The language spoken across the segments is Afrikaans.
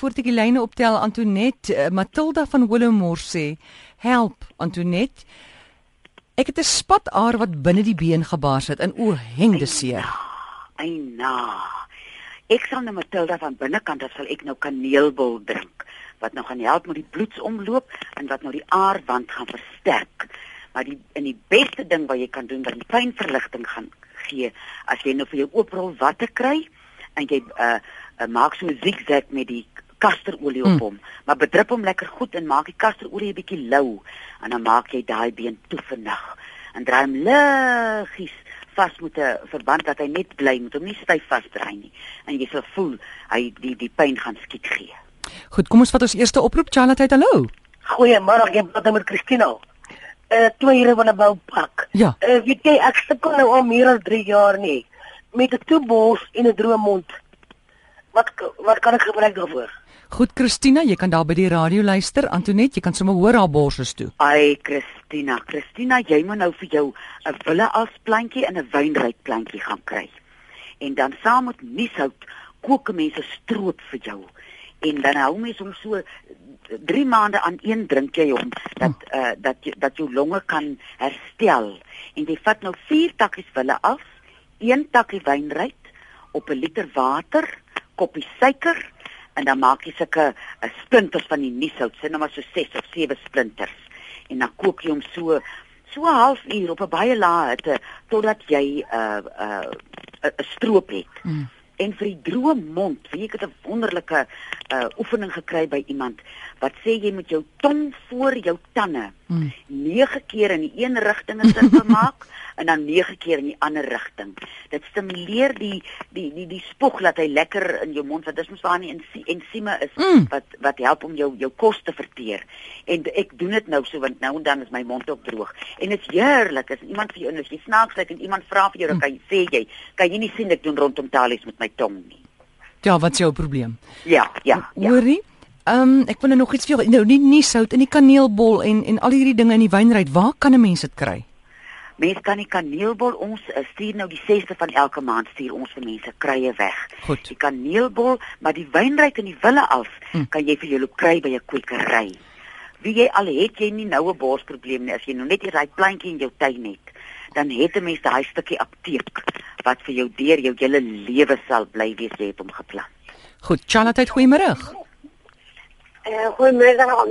Voordat ek die lyne optel, Antonet, uh, Matilda van Willowmore sê, "Help, Antonet. Ek het 'n spataar wat binne die been gebars het en o, hengde seer." Eina. Ek sal net Matilda van binnekant af sal ek nou kaneelbol drink wat nou gaan help met die bloedsomloop en wat nou die aarwand gaan versterk. Maar die in die beste ding wat jy kan doen dat die pynverligting gaan gee as jy nou vir jou ooprol watte kry en jy uh, uh maak so 'n zigzag met die kasterolie op hom, mm. maar bedrup hom lekker goed en maak die kasterolie 'n bietjie lou en dan maak jy daai been toe vir nag en draai hom liggies vas met 'n verband dat hy net bly, moet hom nie styf vasdraai nie en jy sal voel hy die die pyn gaan skiet gee. Goed, kom ons vat ons eerste oproep Charlotte, hallo. Goeiemôre, ek praat met Christina. Eh uh, twee here van 'n boupak. Ja. Uh, weet jy ek sukkel nou al meer as 3 jaar nie met 'n toebos en 'n droë mond. Wat wat kan ek gebruik daarvoor? Goed Christina, jy kan daar by die radio luister. Antonet, jy kan sommer hoor haar borses toe. Ai Christina, Christina, jy moet nou vir jou 'n wille as plantjie en 'n wynryk plantjie gaan kry. En dan saam met nieshout kook mense stroop vir jou. En dan hou mens hom so 3 maande aan een drink jy hom dat uh, dat dat jou longe kan herstel. En jy vat nou 4 takkies wille af, 1 takkie wynryk op 'n liter water, koppie suiker en dan maak jy sulke uh, splinters van die nieshout, sien nou maar so 6 of 7 splinters. En dan kook jy hom so so 'n halfuur op 'n baie lae hitte totdat jy 'n uh, 'n uh, 'n stroop het. Mm. En vir die droë mond, weet ek het 'n wonderlike uh, oefening gekry by iemand wat sê jy moet jou tong voor jou tande mm. 9 keer in die een rigting in sin maak en dan 9 keer in die ander rigting. Dit stimuleer die die die die spoeg laat hy lekker in jou mond want dis mos waar nie ensieme is mm. wat wat help om jou jou kos te verteer. En ek doen dit nou so want nou en dan is my mond ook droog. En dit is heerlik as iemand vir jou en as jy snaaks kyk en iemand vra vir jou dan kan jy sê jy kan jy nie sien ek doen rondom talies met my tong nie. Ja, wat is jou probleem? Ja, ja. ja. Hoorie? Ehm um, ek wil nou nog iets vir jou nou nie nie sout in die kaneelbol en en al hierdie dinge in die wynryk. Waar kan 'n mens dit kry? Mense kan die kaneelbol ons eh, stuur nou die 6ste van elke maand stuur ons vir mense krye weg. Goed. Die kaneelbol, maar die wynryk en die wille af hm. kan jy vir jou loop kry by 'n kwekery. Wie jy al het jy nie nou 'n borsprobleem nie as jy nou net die right plantjie in jou tuin het, dan het 'n mens daai stukkie apteek wat vir jou deur jou hele lewe sal bly wees jy het hom geplant. Goed, Charlotte, goeiemôre. Eh, uh, goeiemôre aan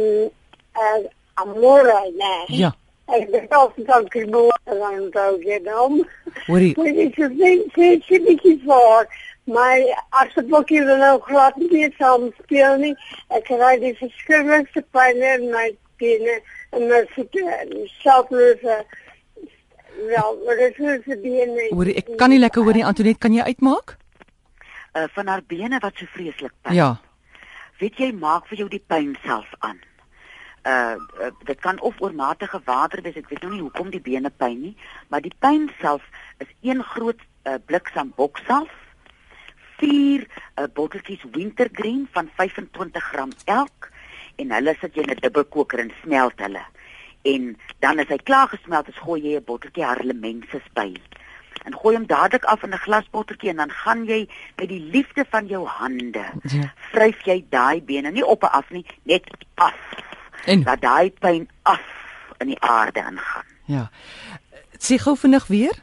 eh uh, Amore, nee. Ja. Ik ben zelf dan geboren aan het gedaan. Hoorie. Ik vind het een beetje voor. Maar als het boekje dan ook glad niet samen spelen, ik krijg die verschillendste pijnen in mijn benen. En ik zelf even... Wel, maar dat is het benen. Hoorie, ek kan nie lekker hoor nie, Antoinette, kan jy uitmaak? Uh, van haar bene wat so vreeslik pyn. Ja. Weet jy, maak vir jou die pyn self aan uh, uh dit kan of oormatige water wees. Ek weet nou nie hoekom die bene pyn nie, maar die pyn self is een groot uh, bliksem boksalf. Vier uh, botteltjies wintergreen van 25 gram elk en hulle sit jy in 'n dubbelkoker en smelt hulle. En dan as hy klaar gesmelt is, gooi jy 'n botteltjie harlemensis by. En gooi hom dadelik af in 'n glasbotteltjie en dan gaan jy met die liefde van jou hande ja. vryf jy daai bene nie op en af nie, net af en dat daai pyn af in die aarde ingaan. Ja. Sê gou vinnig weer.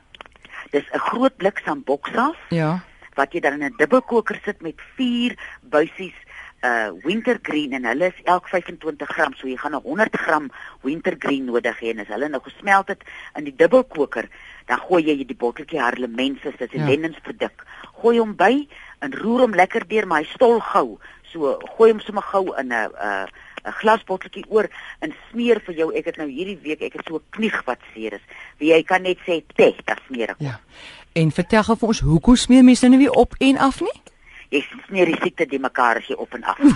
Dis 'n groot blik samboksaaf. Ja. Wat jy dan in 'n dubbelkoker sit met 4 buisies uh wintergreen en hulle is elk 25 gram, so jy gaan 'n 100 gram wintergreen nodig hê en as hulle nou gesmelt het in die dubbelkoker, dan gooi jy die botteltjie harlemensis, dit is 'n ja. lendensproduk. Gooi hom by en roer hom lekker deur, maar hy stol gou. So gooi hom sommer gou in 'n uh 'n glasbotteltjie oor en smeer vir jou. Ek het nou hierdie week ek het so 'n knieg wat seer is. Wie jy kan net sê, "Te, dit smeer ek." Ja. En vertel gou vir ons, hoekom smeer mense nou nie weer op en af nie? Jy smeer die siekte die mekaar as jy op en af.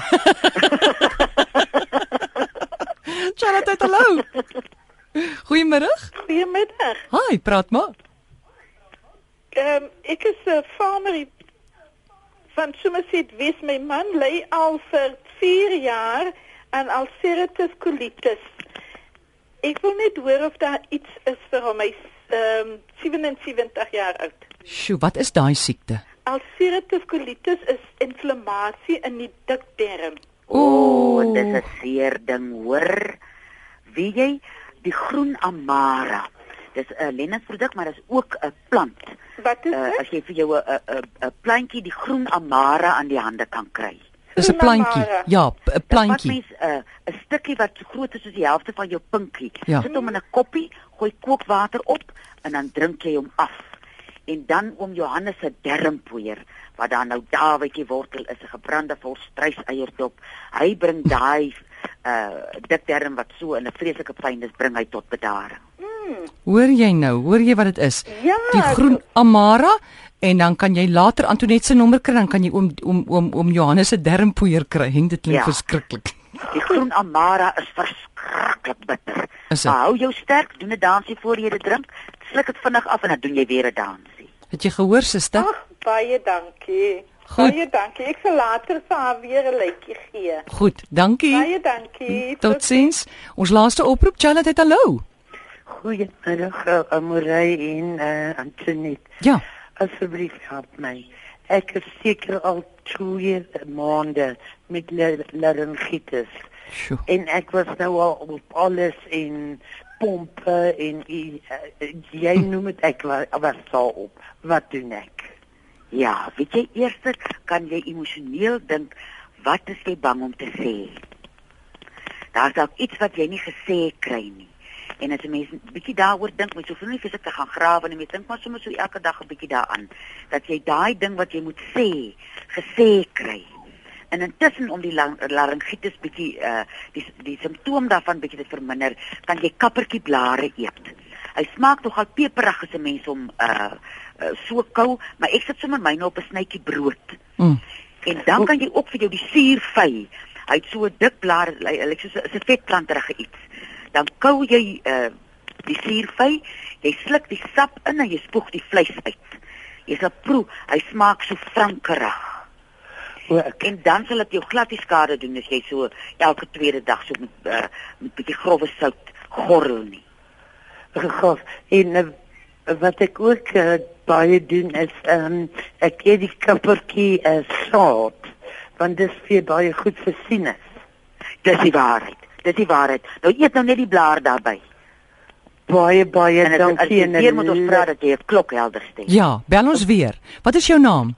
Charlotte, hallo. Goeiemôre. Goeiemiddag. Hi, praat maar. Ehm um, ek is 'n farmer van Somerset West. My man lê al vir 4 jaar aan ulcerative colitis. Ek wil net hoor of daar iets is vir hom. Hy's ehm um, 77 jaar oud. Sjoe, wat is daai siekte? ulcerative colitis is inflammasie in die dikdarm. O, oh, Ooh. dis 'n seer ding, hoor. Wie jy die groen amara. Dis 'n lennenproduk, maar dis ook 'n plant. Wat is Uh, dit? as jy vir jou 'n 'n 'n plantjie die groen amara aan die hande kan kry. Dis 'n plantjie. Ja, 'n plantjie. Wat mens 'n 'n stukkie wat so groot is soos die helfte van jou pinkie. Ja. Sit hom in 'n koppie, gooi kookwater op en dan drink jy hom af. En dan oom Johannes se dermpoeier wat dan nou Davidjie wortel is 'n gebrande vol struiseierdop. Hy bring daai uh dik derm wat so in 'n vreeslike pyn is, bring hy tot bedaring. Hoor jy nou? Hoor jy wat dit is? Ja, Die groen amara en dan kan jy later Antoinette se nommer kry, dan kan jy oom oom oom oom Johannes se dermpoeier kry. En dit klink Ja. verskriklik. Die groen amara is verskriklik bitter. Is dit? Maar hou jou sterk, doen 'n dansie voor jy dit drink. Sluk dit vinnig af en dan doen jy weer 'n dansie. Het jy gehoor, suster? Ag, baie dankie. Goed. Baie dankie. Ek sal later vir haar weer 'n lykie gee. Goed, dankie. Baie dankie. Totsiens. Ons laaste oproep, Charlotte het hallo. Goeiemiddag, uh, Amorey en uh, Antoinette. Ja. Asseblief help my. Ek is seker al 2 maande met la- laryngitis Sjoe. en ek was nou al op alles en pompe en uh, jy noem dit ek wa- was daar op. Wat doen ek? Ja, weet jy eers kan jy emosioneel dink wat is jy bang om te sê? Daar's dalk iets wat jy nie gesê kry nie. En as 'n mens bietjie daaroor dink, mens hoef nie fisies te gaan grawe nie, mens dink maar sommer so elke dag 'n bietjie daaraan dat jy daai ding wat jy moet sê, gesê kry. En intussen om die laryngitis bietjie uh die die simptoom daarvan bietjie te verminder, kan jy kappertjieblare eet. Hy smaak nogal peperig as 'n mens hom uh, uh so kou, maar ek sit sommer myne op 'n snytjie brood. Mm. En dan kan jy ook vir jou die suurvy. Hy het so 'n dik blare, hy lyk soos 'n vetplanterige iets. Dan kou jy uh die suurvy, jy sluk die sap in en jy spoeg die vleis uit. Jy sal proe, hy smaak so frankerig. O, ek En dan sal dit jou glad nie skade doen as jy so elke tweede dag so met uh, met bietjie grove sout gorrel nie. gegaan en uh, wat ek ook uh, baie doen is um, ek eet die kappertjie uh, saad want dit is baie goed vir sinus. Dis die waarheid. Dis die waarheid. Nou eet nou net die blaar daarbey. Baie baie En as dankie en weer moet ons praat dat jy 'n klok helder stem. Ja, bel ons weer. Wat is jou naam?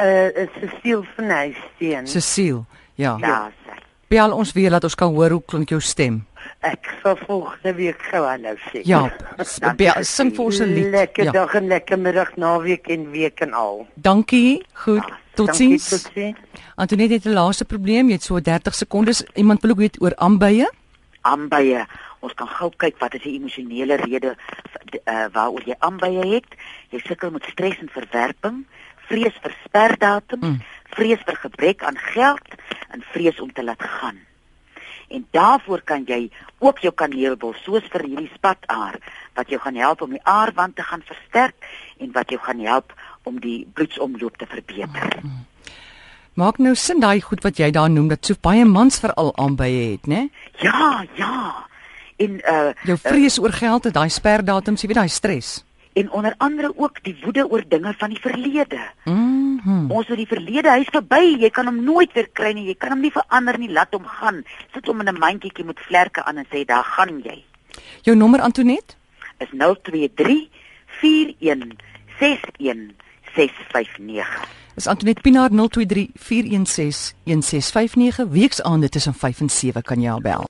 Uh, Cecile van Huisteen. Cecile. Ja. Ja, sy. Bel ons weer dat ons kan hoor hoe klink jou stem. Ek sal volgende week gou hallo sê. Ja. Bel sing vir ons 'n lied. Lekker Ja. dag en lekker middag, naweek en week en al. Dankie. Goed. Totsiens. Dankie, totsiens. Antoinette het 'n laaste probleem. Jy het so 30 sekondes. Iemand wil ook weet oor aanbye. aanbye. Ons kan gou kyk wat is die emosionele rede uh, waaroor jy aanbye het. Jy sukkel met stres en verwerping, vrees vir sperdatum, Mm. vrees vir gebrek aan geld en vrees om te laat gaan. En daarvoor kan jy ook jou kaneelbol soos vir hierdie spataar wat jou gaan help om die aarwand te gaan versterk en wat jou gaan help om die bloedsomloop te verbeter. Maak nou sin daai goed wat jy daar noem dat so baie mans veral aanbye het, né? Ja, ja. En uh Jou vrees oor geld en daai sperdatums, jy weet daai stres. en onder andere ook die woede oor dinge van die verlede. Mhm. Ons het die verlede huis verby. Jy kan hom nooit weer kry nie. Jy kan hom nie verander nie. Laat hom gaan. Sit hom in 'n mandjie met vlerke aan en sê daar gaan jy. Jou nommer Antoinette? Is 023 41 61 659. Is Antoinette Pinaar 023 416 1659 weksaande tussen 5 en 7 kan jy haar bel.